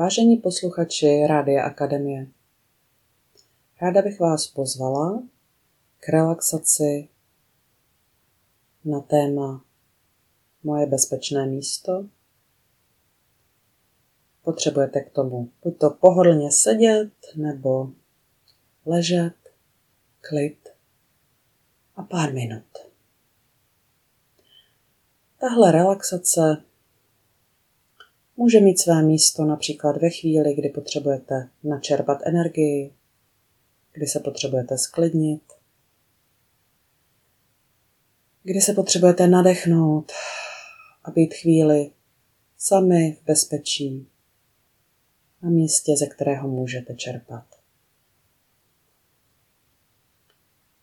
Vážení posluchači Rádia Akademie, ráda bych vás pozvala k relaxaci na téma Moje bezpečné místo. Potřebujete k tomu buď to pohodlně sedět, nebo ležet, klid a pár minut. Tahle relaxace může mít své místo například ve chvíli, kdy potřebujete načerpat energii, kdy se potřebujete sklidnit, kdy se potřebujete nadechnout a být chvíli sami v bezpečí na místě, ze kterého můžete čerpat.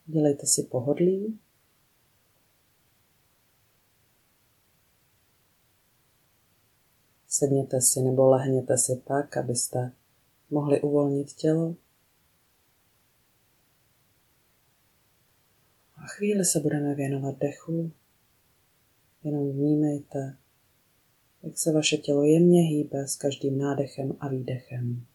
Dělejte si pohodlí Sedněte si nebo lehněte si tak, abyste mohli uvolnit tělo. A chvíli se budeme věnovat dechu. Jenom vnímejte, jak se vaše tělo jemně hýbe s každým nádechem a výdechem.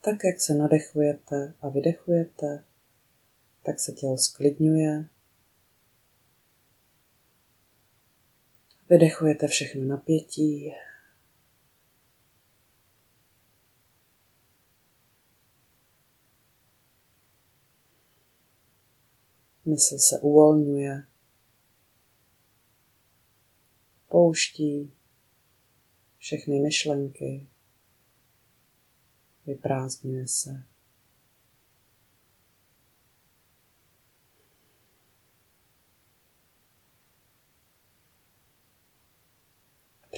Tak, jak se nadechujete a vydechujete, tak se tělo sklidňuje. Vydechujete všechno napětí. Mysl se uvolňuje, pouští všechny myšlenky, vyprázdňuje se.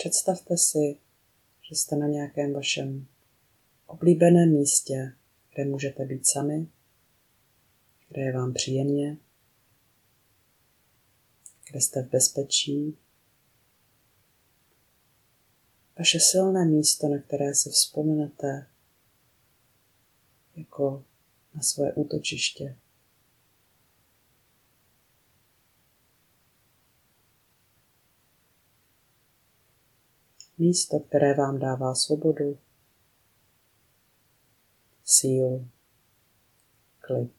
Představte si, že jste na nějakém vašem oblíbeném místě, kde můžete být sami, kde je vám příjemně, kde jste v bezpečí. Vaše silné místo, na které si vzpomenete jako na svoje útočiště. Místo, které vám dává svobodu, sílu, klid.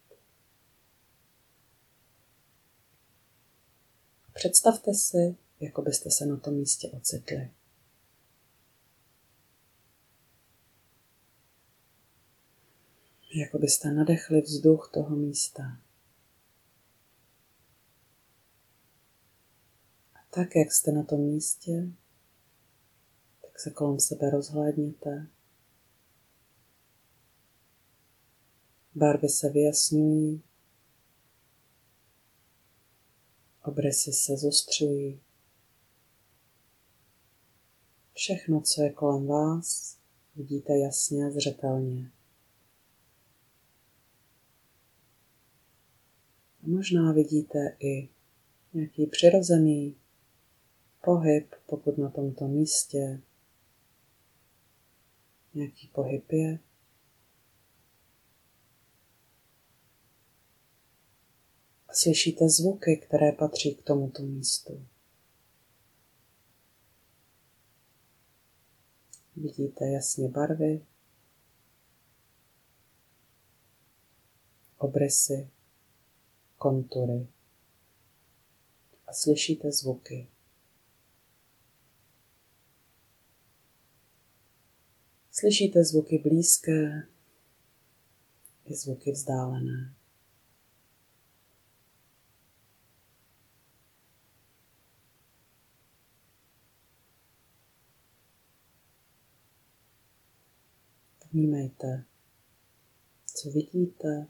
Představte si, jako byste se na tom místě ocitli. Jako byste nadechli vzduch toho místa. A tak, jak jste na tom místě, tak se kolem sebe rozhlédněte. Barvy se vyjasňují, obrysy se zostřují. Všechno, co je kolem vás, vidíte jasně a zřetelně. A možná vidíte i nějaký přirozený pohyb, pokud na tomto místě nějaký pohyb je. A slyšíte zvuky, které patří k tomuto místu. Vidíte jasně barvy, obrysy, kontury a slyšíte zvuky. Slyšíte zvuky blízké i zvuky vzdálené. Vnímejte, co vidíte,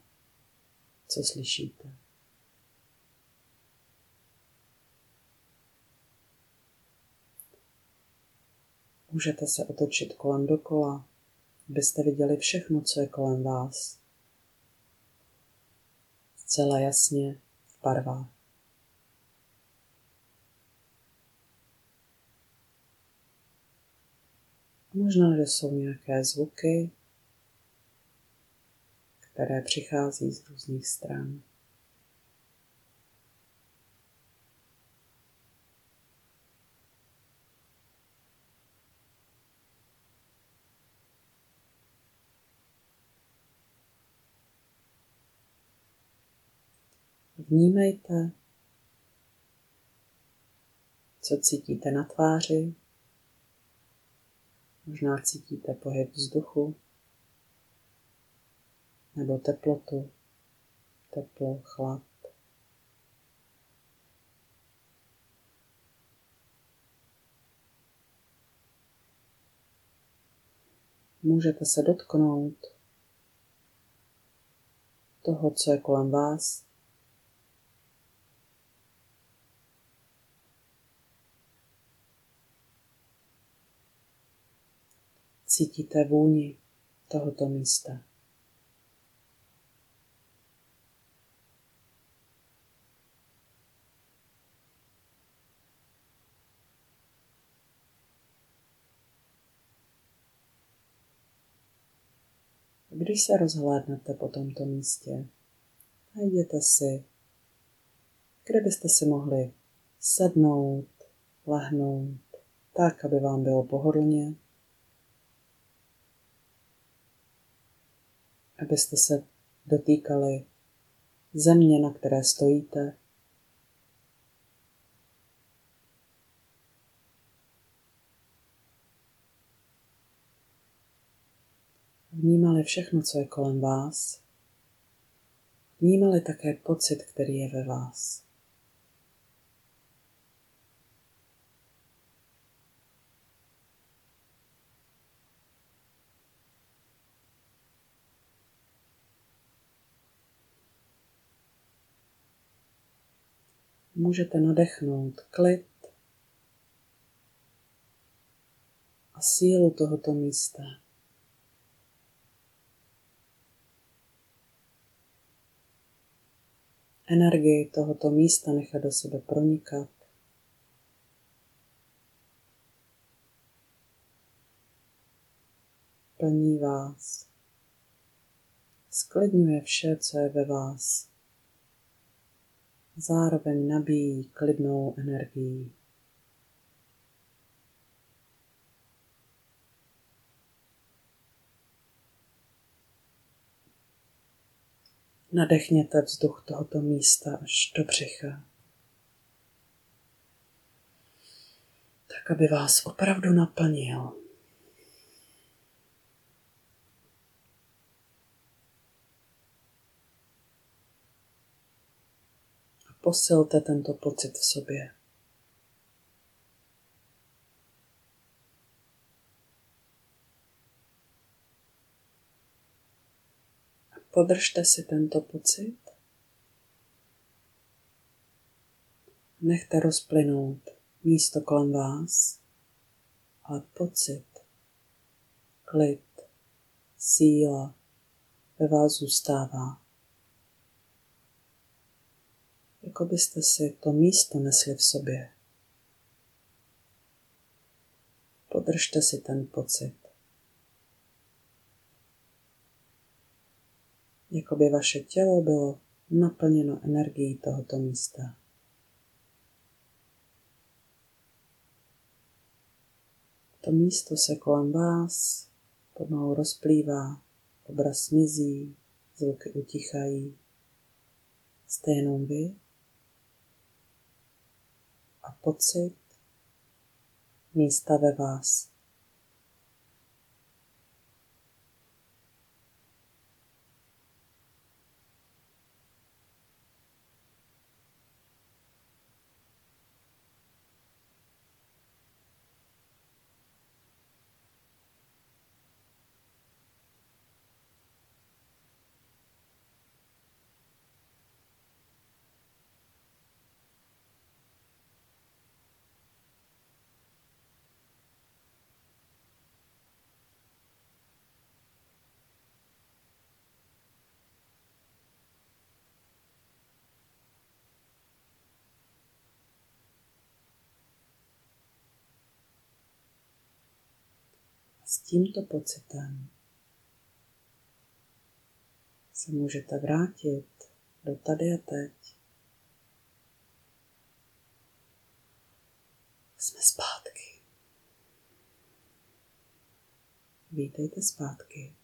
co slyšíte. Můžete se otočit kolem dokola, abyste viděli všechno, co je kolem vás. Zcela jasně v barvách. Možná, že jsou nějaké zvuky, které přichází z různých stran. Vnímejte, co cítíte na tváři. Možná cítíte pohyb vzduchu nebo teplotu, teplo, chlad. Můžete se dotknout toho, co je kolem vás. Cítíte vůni tohoto místa. Když se rozhlédnete po tomto místě, najděte si, kde byste si mohli sednout, lehnout, tak, aby vám bylo pohodlně, abyste se dotýkali země, na které stojíte. Vnímali všechno, co je kolem vás. Vnímali také pocit, který je ve vás. Můžete nadechnout klid a sílu tohoto místa. energii tohoto místa nechat do sebe pronikat. Plní vás. Sklidňuje vše, co je ve vás. Zároveň nabíjí klidnou energii. Nadechněte vzduch tohoto místa až do břicha. Tak, aby vás opravdu naplnil. A posilte tento pocit v sobě. Podržte si tento pocit. Nechte rozplynout místo kolem vás, ale pocit, klid, síla ve vás zůstává. Jako byste si to místo nesli v sobě. Podržte si ten pocit. jako by vaše tělo bylo naplněno energií tohoto místa. To místo se kolem vás pomalu rozplývá, obraz mizí, zvuky utichají. Jste jenom vy a pocit místa ve vás. S tímto pocitem se můžete vrátit do tady a teď. Jsme zpátky. Vítejte zpátky.